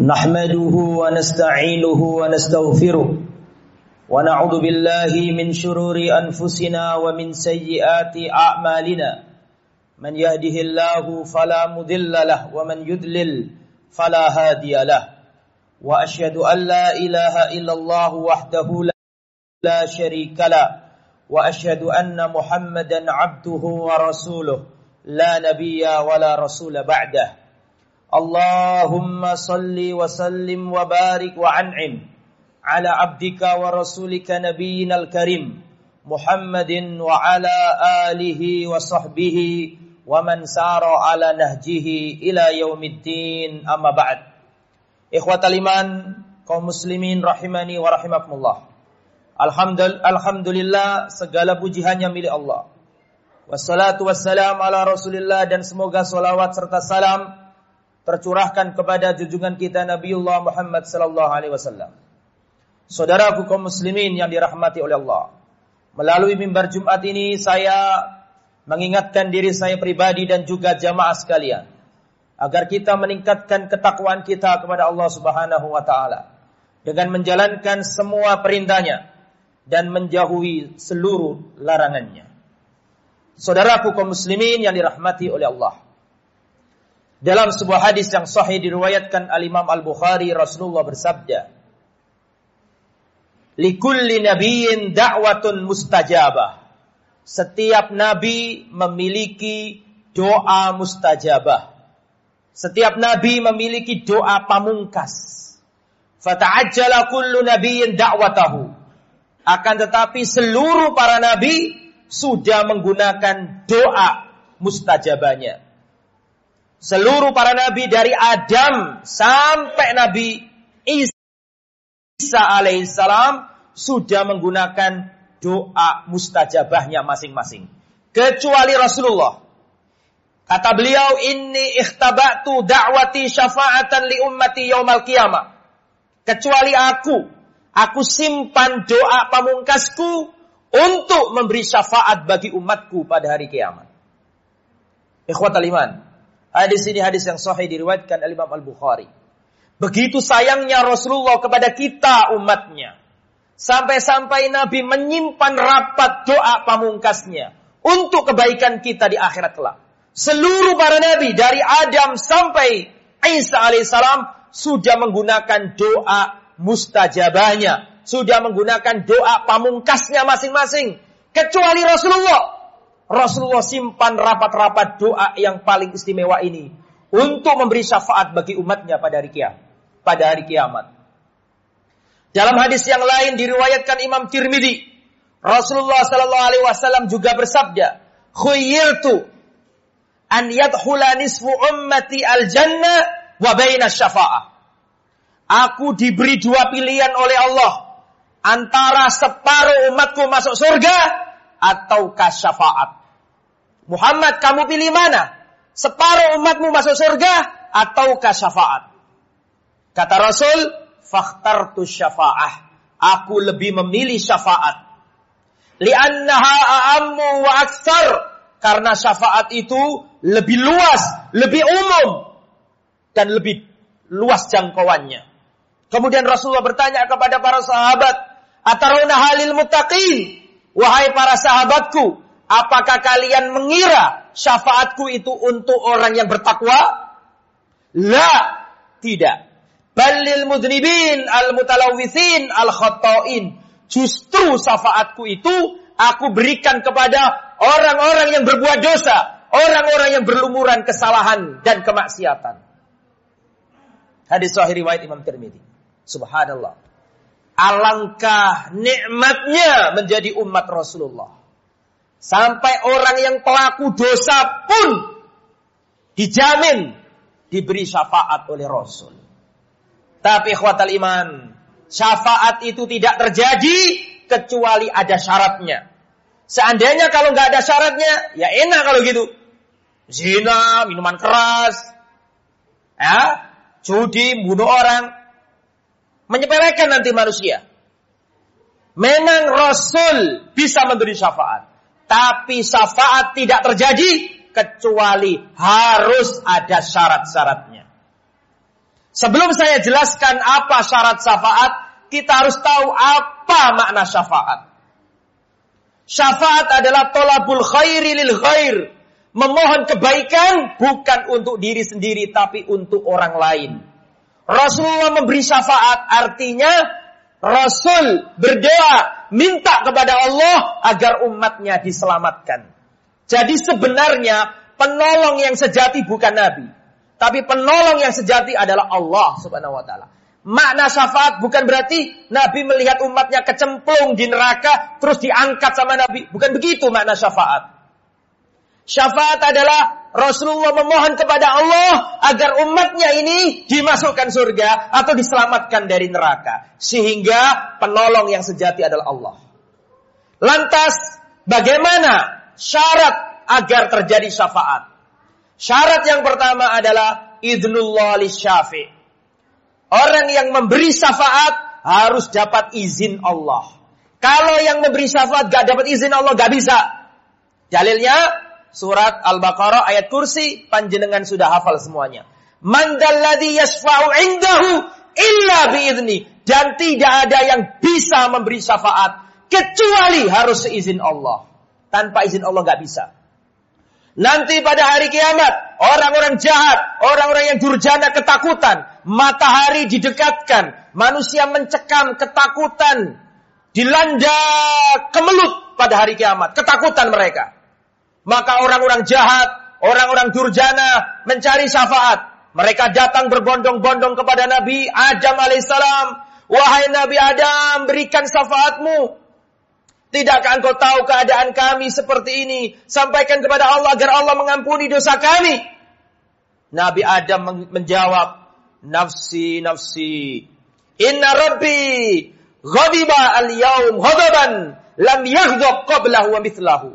نحمده ونستعينه ونستغفره ونعوذ بالله من شرور أنفسنا ومن سيئات أعمالنا. من يهده الله فلا مذل له ومن يذلل فلا هادي له. وأشهد أن لا إله إلا الله وحده لا شريك له. وأشهد أن محمدا عبده ورسوله. لا نبي ولا رسول بعده. Allahumma salli wa sallim wa barik wa an'im ala abdika wa rasulika nabiyyina al-karim Muhammadin wa ala alihi wa sahbihi wa man sara ala ila kaum muslimin rahimani wa rahimakumullah. Alhamdulillah segala puji hanya milik Allah. Wassalatu wassalam ala rasulillah dan semoga salawat serta salam tercurahkan kepada junjungan kita Nabiullah Muhammad sallallahu alaihi wasallam. Saudaraku kaum muslimin yang dirahmati oleh Allah. Melalui mimbar Jumat ini saya mengingatkan diri saya pribadi dan juga jamaah sekalian agar kita meningkatkan ketakwaan kita kepada Allah Subhanahu wa taala dengan menjalankan semua perintahnya dan menjauhi seluruh larangannya. Saudaraku kaum muslimin yang dirahmati oleh Allah. Dalam sebuah hadis yang sahih diriwayatkan al-Imam Al-Bukhari Rasulullah bersabda, "Likulli nabiyyin da'watun mustajabah." Setiap nabi memiliki doa mustajabah. Setiap nabi memiliki doa pamungkas. Fata'ajjala kullu nabiyyin da'watahu. Akan tetapi seluruh para nabi sudah menggunakan doa mustajabahnya seluruh para nabi dari Adam sampai Nabi Isa alaihissalam sudah menggunakan doa mustajabahnya masing-masing. Kecuali Rasulullah. Kata beliau, ini ikhtabatu da'wati syafa'atan li ummati yaumal qiyamah. Kecuali aku, aku simpan doa pamungkasku untuk memberi syafaat bagi umatku pada hari kiamat. Ikhwatal iman. Hadis ini hadis yang sahih diriwayatkan oleh Imam Al-Bukhari. Begitu sayangnya Rasulullah kepada kita umatnya. Sampai-sampai Nabi menyimpan rapat doa pamungkasnya. Untuk kebaikan kita di akhirat kelak. Seluruh para Nabi dari Adam sampai Isa alaihissalam sudah menggunakan doa mustajabahnya. Sudah menggunakan doa pamungkasnya masing-masing. Kecuali Rasulullah Rasulullah simpan rapat-rapat doa yang paling istimewa ini untuk memberi syafaat bagi umatnya pada hari kiamat. Pada hari kiamat. Dalam hadis yang lain diriwayatkan Imam Tirmidzi, Rasulullah Sallallahu Alaihi Wasallam juga bersabda, "Khuyyirtu an yadkhula nisfu ummati al jannah wa baina syafa'ah." Aku diberi dua pilihan oleh Allah antara separuh umatku masuk surga atau syafaat. Muhammad kamu pilih mana? Separuh umatmu masuk surga atau syafaat? Kata Rasul, fakhtartu syafa'ah. Aku lebih memilih syafaat. Li'annaha a'ammu wa aksar. Karena syafaat itu lebih luas, lebih umum. Dan lebih luas jangkauannya. Kemudian Rasulullah bertanya kepada para sahabat, Ataruna halil muttaqin? Wahai para sahabatku, Apakah kalian mengira syafaatku itu untuk orang yang bertakwa? La, tidak. Balil mudnibin al mutalawithin al khata'in. Justru syafaatku itu aku berikan kepada orang-orang yang berbuat dosa, orang-orang yang berlumuran kesalahan dan kemaksiatan. Hadis sahih riwayat Imam Tirmidzi. Subhanallah. Alangkah nikmatnya menjadi umat Rasulullah. Sampai orang yang pelaku dosa pun dijamin diberi syafaat oleh Rasul. Tapi khwatal iman, syafaat itu tidak terjadi kecuali ada syaratnya. Seandainya kalau nggak ada syaratnya, ya enak kalau gitu. Zina, minuman keras, ya, judi, bunuh orang, menyepelekan nanti manusia. Memang Rasul bisa memberi syafaat. Tapi syafaat tidak terjadi kecuali harus ada syarat-syaratnya. Sebelum saya jelaskan apa syarat syafaat, kita harus tahu apa makna syafaat. Syafaat adalah tolabul khairi lil khair. Memohon kebaikan bukan untuk diri sendiri tapi untuk orang lain. Rasulullah memberi syafaat artinya Rasul berdoa minta kepada Allah agar umatnya diselamatkan. Jadi sebenarnya penolong yang sejati bukan Nabi. Tapi penolong yang sejati adalah Allah subhanahu wa ta'ala. Makna syafaat bukan berarti Nabi melihat umatnya kecemplung di neraka terus diangkat sama Nabi. Bukan begitu makna syafaat. Syafaat adalah Rasulullah memohon kepada Allah agar umatnya ini dimasukkan surga atau diselamatkan dari neraka. Sehingga penolong yang sejati adalah Allah. Lantas bagaimana syarat agar terjadi syafaat? Syarat yang pertama adalah idnullah li syafi' Orang yang memberi syafaat harus dapat izin Allah. Kalau yang memberi syafaat gak dapat izin Allah gak bisa. Dalilnya surat Al-Baqarah ayat kursi panjenengan sudah hafal semuanya. Mandalladhi yashfa'u indahu illa biizni dan tidak ada yang bisa memberi syafaat kecuali harus seizin Allah. Tanpa izin Allah gak bisa. Nanti pada hari kiamat, orang-orang jahat, orang-orang yang durjana ketakutan, matahari didekatkan, manusia mencekam ketakutan, dilanda kemelut pada hari kiamat, ketakutan mereka. Maka orang-orang jahat, orang-orang durjana mencari syafaat. Mereka datang berbondong-bondong kepada Nabi Adam alaihissalam. Wahai Nabi Adam, berikan syafaatmu. Tidakkah engkau tahu keadaan kami seperti ini? Sampaikan kepada Allah agar Allah mengampuni dosa kami. Nabi Adam menjawab, nafsi nafsi. Inna Rabbi ghadiba al-yaum ghadaban lam yaghdab qablahu wa mithlahu.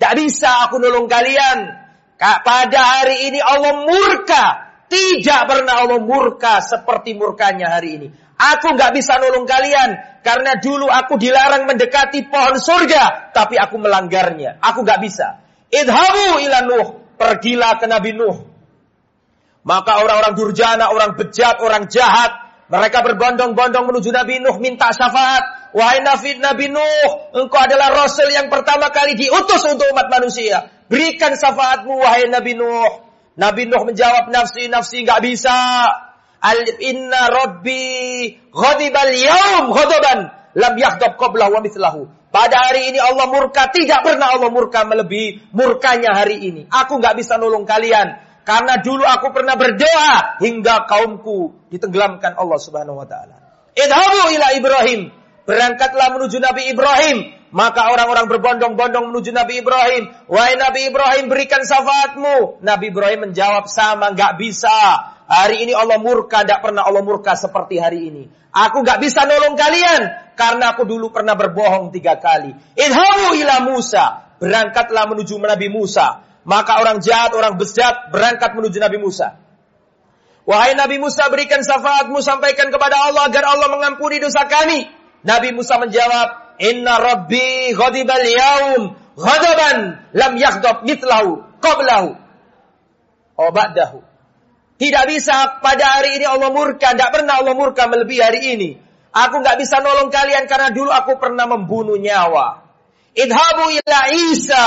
Tak bisa aku nolong kalian. Pada hari ini Allah murka. Tidak pernah Allah murka seperti murkanya hari ini. Aku nggak bisa nolong kalian karena dulu aku dilarang mendekati pohon surga, tapi aku melanggarnya. Aku nggak bisa. Idhabu ila Nuh, pergilah ke Nabi Nuh. Maka orang-orang durjana, orang bejat, orang jahat, mereka berbondong-bondong menuju Nabi Nuh minta syafaat. Wahai Nabi, Nabi Nuh, engkau adalah Rasul yang pertama kali diutus untuk umat manusia. Berikan syafaatmu wahai Nabi Nuh. Nabi Nuh menjawab nafsi, nafsi nggak bisa. Al inna rabbi ghadibal yaum ghadaban lam yakhdab qablahu wa mithlahu. Pada hari ini Allah murka, tidak pernah Allah murka melebihi murkanya hari ini. Aku nggak bisa nolong kalian karena dulu aku pernah berdoa hingga kaumku ditenggelamkan Allah Subhanahu wa taala. Idhabu ila Ibrahim. Berangkatlah menuju Nabi Ibrahim. Maka orang-orang berbondong-bondong menuju Nabi Ibrahim. Wahai Nabi Ibrahim berikan syafaatmu. Nabi Ibrahim menjawab sama nggak bisa. Hari ini Allah murka, tidak pernah Allah murka seperti hari ini. Aku gak bisa nolong kalian karena aku dulu pernah berbohong tiga kali. Idhamu ila Musa, berangkatlah menuju Nabi Musa. Maka orang jahat, orang besar berangkat menuju Nabi Musa. Wahai Nabi Musa berikan syafaatmu sampaikan kepada Allah agar Allah mengampuni dosa kami. Nabi Musa menjawab, Inna Rabbi ghadibal yaum ghadaban lam yakhdab mitlahu qablahu. Oh ba'dahu. Tidak bisa pada hari ini Allah murka. Tidak pernah Allah murka melebihi hari ini. Aku nggak bisa nolong kalian karena dulu aku pernah membunuh nyawa. Idhabu ila Isa.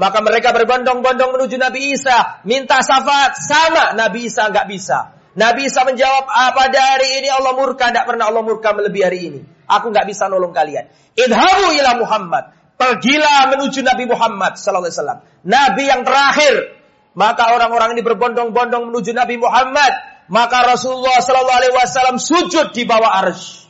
Maka mereka berbondong-bondong menuju Nabi Isa. Minta syafaat. Sama Nabi Isa nggak bisa. Nabi Isa menjawab, pada hari ini Allah murka. Tidak pernah Allah murka melebihi hari ini. Aku nggak bisa nolong kalian. Idhabu ila Muhammad. Pergilah menuju Nabi Muhammad wasallam. Nabi yang terakhir maka orang-orang ini berbondong-bondong menuju Nabi Muhammad. Maka Rasulullah Sallallahu Alaihi Wasallam sujud di bawah ars.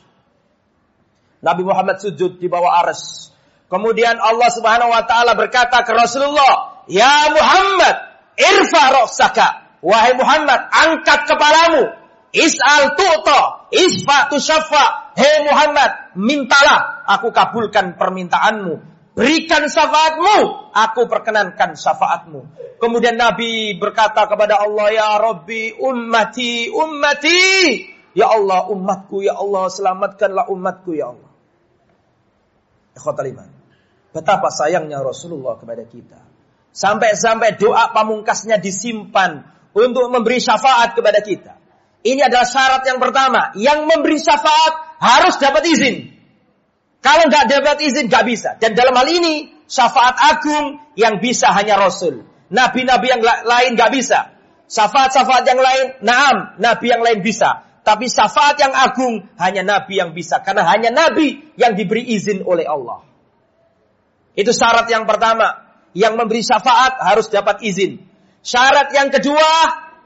Nabi Muhammad sujud di bawah ars. Kemudian Allah Subhanahu Wa Taala berkata ke Rasulullah, Ya Muhammad, irfa roksaka. Wahai Muhammad, angkat kepalamu. Is'al tu'ta, isfa tu syafa. Hei Muhammad, mintalah, aku kabulkan permintaanmu. Berikan syafaatmu, aku perkenankan syafaatmu. Kemudian Nabi berkata kepada Allah, Ya Rabbi, ummati, ummati. Ya Allah, umatku, Ya Allah, selamatkanlah umatku, Ya Allah. Ikhwatal iman. Betapa sayangnya Rasulullah kepada kita. Sampai-sampai doa pamungkasnya disimpan untuk memberi syafaat kepada kita. Ini adalah syarat yang pertama. Yang memberi syafaat harus dapat izin. Kalau nggak dapat izin, nggak bisa. Dan dalam hal ini, syafaat agung yang bisa hanya Rasul. Nabi-nabi yang lain nggak bisa. Syafaat-syafaat yang lain, naam, nabi yang lain bisa. Tapi syafaat yang agung hanya nabi yang bisa. Karena hanya nabi yang diberi izin oleh Allah. Itu syarat yang pertama. Yang memberi syafaat harus dapat izin. Syarat yang kedua,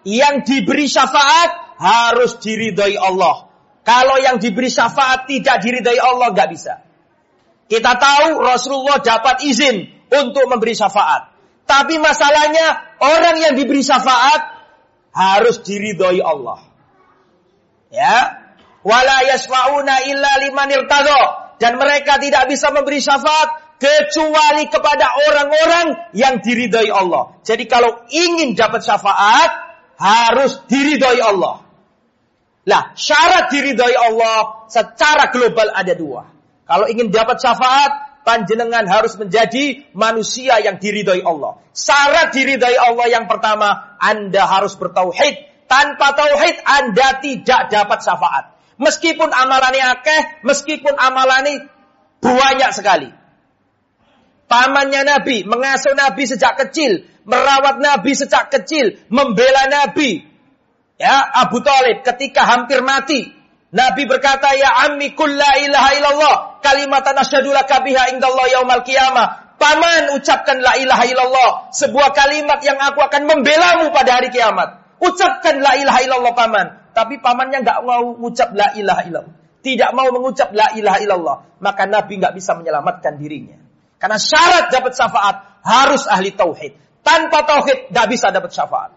yang diberi syafaat harus diridhoi Allah. Kalau yang diberi syafaat tidak diridhoi Allah, nggak bisa. Kita tahu Rasulullah dapat izin untuk memberi syafaat. Tapi masalahnya orang yang diberi syafaat harus diridhoi Allah. Ya. Wala yasfa'una illa liman. Dan mereka tidak bisa memberi syafaat kecuali kepada orang-orang yang diridhoi Allah. Jadi kalau ingin dapat syafaat harus diridhoi Allah. Lah, syarat diridhoi Allah secara global ada dua. Kalau ingin dapat syafaat, panjenengan harus menjadi manusia yang diridhoi Allah. Syarat diridhoi Allah yang pertama, Anda harus bertauhid. Tanpa tauhid, Anda tidak dapat syafaat. Meskipun amalannya akeh, meskipun amalannya banyak sekali. Pamannya Nabi, mengasuh Nabi sejak kecil, merawat Nabi sejak kecil, membela Nabi. Ya, Abu Talib ketika hampir mati, Nabi berkata, Ya ammi kulla ilaha illallah, kalimatan asyhadu laka biha indallah yaumal qiyamah. Paman ucapkan la ilaha illallah, sebuah kalimat yang aku akan membelamu pada hari kiamat. Ucapkan la ilaha illallah paman. Tapi pamannya nggak mau mengucap la ilaha illallah. Tidak mau mengucap la ilaha illallah. Maka Nabi nggak bisa menyelamatkan dirinya. Karena syarat dapat syafaat harus ahli tauhid. Tanpa tauhid nggak bisa dapat syafaat.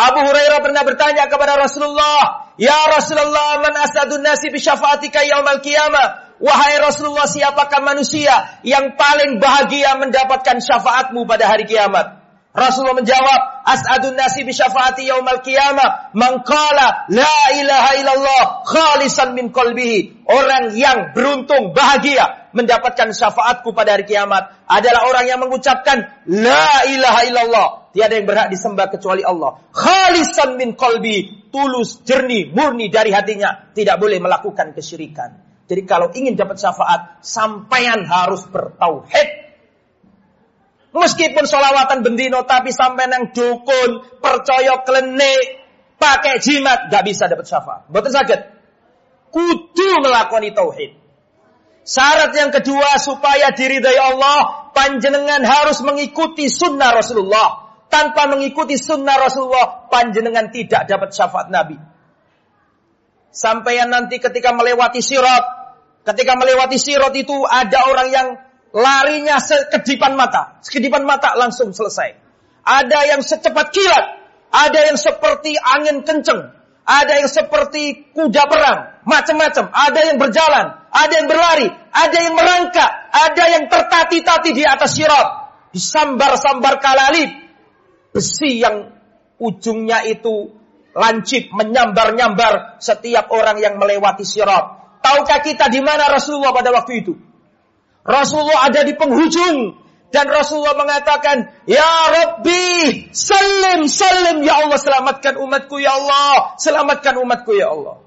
Abu Hurairah pernah bertanya kepada Rasulullah, "Ya Rasulullah, man asadun nasi bi syafaatika yaumal qiyamah?" Wahai Rasulullah, siapakah manusia yang paling bahagia mendapatkan syafaatmu pada hari kiamat? Rasulullah menjawab, As'adun nasi bi syafaati yaumal qiyamah, man qala la ilaha illallah khalisan min qalbihi. Orang yang beruntung, bahagia mendapatkan syafaatku pada hari kiamat adalah orang yang mengucapkan la ilaha illallah. Tiada yang berhak disembah kecuali Allah. Khalisan min qalbi, tulus, jernih, murni dari hatinya, tidak boleh melakukan kesyirikan. Jadi kalau ingin dapat syafaat, sampean harus bertauhid Meskipun solawatan bendino tapi sampai nang dukun, percaya klenik, pakai jimat, gak bisa dapat syafaat. Betul sakit. Kudu melakoni tauhid. Syarat yang kedua supaya diridai Allah, panjenengan harus mengikuti sunnah Rasulullah. Tanpa mengikuti sunnah Rasulullah, panjenengan tidak dapat syafaat Nabi. Sampai nanti ketika melewati sirat, ketika melewati sirat itu ada orang yang larinya sekedipan mata, sekedipan mata langsung selesai. Ada yang secepat kilat, ada yang seperti angin kenceng, ada yang seperti kuda perang, macam-macam. Ada yang berjalan, ada yang berlari, ada yang merangkak, ada yang tertati-tati di atas sirat, disambar-sambar kalalip, besi yang ujungnya itu lancip menyambar-nyambar setiap orang yang melewati sirat. Tahukah kita di mana Rasulullah pada waktu itu? Rasulullah ada di penghujung dan Rasulullah mengatakan, "Ya Rabbi, salim, salim ya Allah, selamatkan umatku ya Allah, selamatkan umatku ya Allah."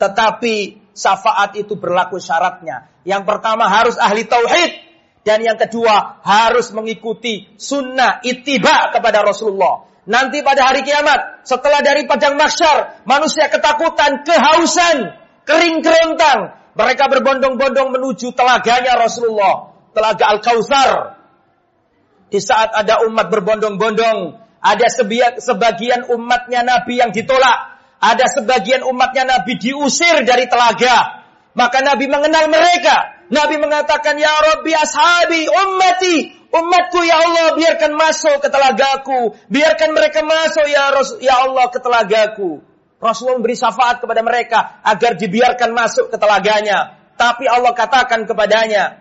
Tetapi syafaat itu berlaku syaratnya. Yang pertama harus ahli tauhid dan yang kedua harus mengikuti sunnah ittiba kepada Rasulullah. Nanti pada hari kiamat, setelah dari padang mahsyar, manusia ketakutan, kehausan, kering kerontang, mereka berbondong-bondong menuju telaganya Rasulullah, telaga Al-Kautsar. Di saat ada umat berbondong-bondong, ada sebagian umatnya Nabi yang ditolak, ada sebagian umatnya Nabi diusir dari telaga. Maka Nabi mengenal mereka. Nabi mengatakan, Ya Rabbi ashabi ummati, umatku ya Allah biarkan masuk ke telagaku. Biarkan mereka masuk ya, Rasul, ya Allah ke telagaku. Rasulullah memberi syafaat kepada mereka agar dibiarkan masuk ke telaganya. Tapi Allah katakan kepadanya,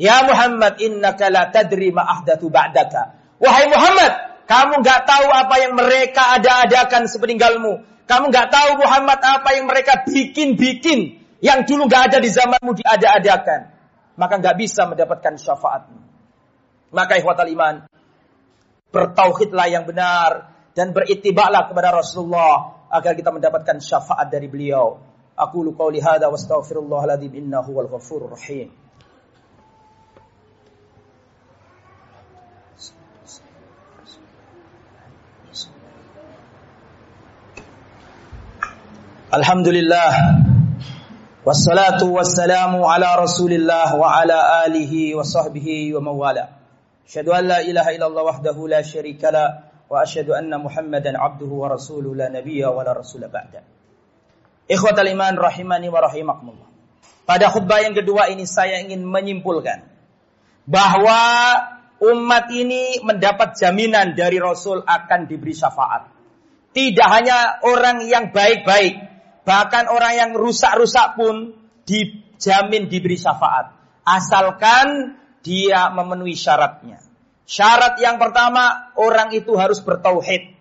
Ya Muhammad, innaka la tadri ma ahdatu ba'daka. Wahai Muhammad, kamu nggak tahu apa yang mereka ada-adakan sepeninggalmu. Kamu nggak tahu Muhammad apa yang mereka bikin-bikin yang dulu nggak ada di zamanmu diada-adakan. Maka nggak bisa mendapatkan syafaatmu. Maka ikhwatal iman, bertauhidlah yang benar dan beritibaklah kepada Rasulullah agar kita mendapatkan syafaat dari beliau. Aku lu qauli hadza wa astaghfirullahaladzim innahu wal ghafurur rahim. Alhamdulillah. Wassalatu wassalamu ala rasulillah wa ala alihi wa sahbihi wa mawala. Asyadu an la ilaha illallah wahdahu la syarika la Wa asyadu anna muhammadan abduhu wa rasuluhu la nabiyya wa la rasula ba'da. Ikhwatal iman rahimani wa rahimakumullah. Pada khutbah yang kedua ini saya ingin menyimpulkan Bahwa umat ini mendapat jaminan dari Rasul akan diberi syafaat. Tidak hanya orang yang baik-baik Bahkan orang yang rusak-rusak pun dijamin diberi syafaat. Asalkan dia memenuhi syaratnya. Syarat yang pertama, orang itu harus bertauhid.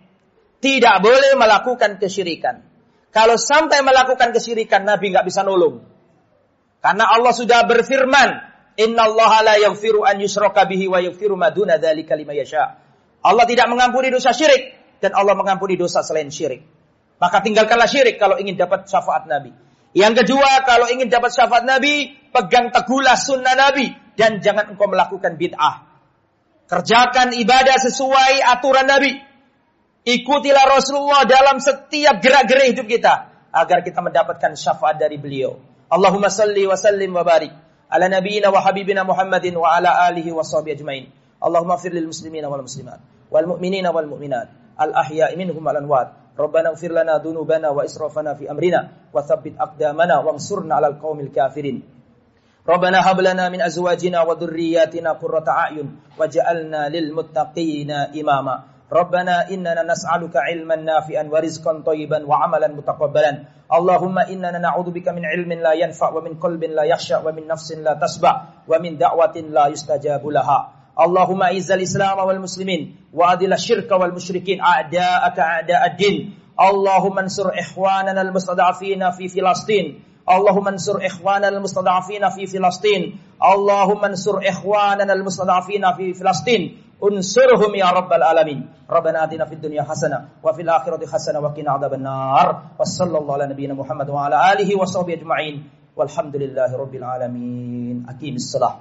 Tidak boleh melakukan kesyirikan. Kalau sampai melakukan kesyirikan, Nabi nggak bisa nolong. Karena Allah sudah berfirman, Inna Allah la yaghfiru an yushraka bihi wa yaghfiru maduna dzalika liman yasha. Allah tidak mengampuni dosa syirik dan Allah mengampuni dosa selain syirik. Maka tinggalkanlah syirik kalau ingin dapat syafaat Nabi. Yang kedua, kalau ingin dapat syafaat Nabi, pegang teguhlah sunnah Nabi. Dan jangan engkau melakukan bid'ah. Kerjakan ibadah sesuai aturan Nabi. Ikutilah Rasulullah dalam setiap gerak-gerik hidup kita. Agar kita mendapatkan syafaat dari beliau. Allahumma salli wa sallim wa barik. Ala nabiyina wa habibina Muhammadin wa ala alihi wa sahbihi ajmain. Allahumma firlil muslimina wal muslimat. Wal mu'minina wal mu'minat. Al ahya'i minhum al anwat. ربنا اغفر لنا ذنوبنا وإسرافنا في أمرنا وثبت أقدامنا وانصرنا على القوم الكافرين ربنا هب لنا من أزواجنا وذرياتنا قرة أعين وجعلنا للمتقين إماما ربنا إننا نسألك علما نافعا ورزقا طيبا وعملا متقبلا اللهم إننا نعوذ بك من علم لا ينفع ومن قلب لا يخشع ومن نفس لا تشبع ومن دعوة لا يستجاب لها اللهم اعز الاسلام والمسلمين واذل الشرك والمشركين اعداءك اعداء الدين اللهم انصر اخواننا المستضعفين في فلسطين اللهم انصر اخواننا المستضعفين في فلسطين اللهم انصر اخواننا المستضعفين في فلسطين انصرهم يا رب العالمين ربنا اتنا في الدنيا حسنه وفي الاخره حسنه وقنا عذاب النار وصلى الله على نبينا محمد وعلى اله وصحبه اجمعين والحمد لله رب العالمين اقيم الصلاه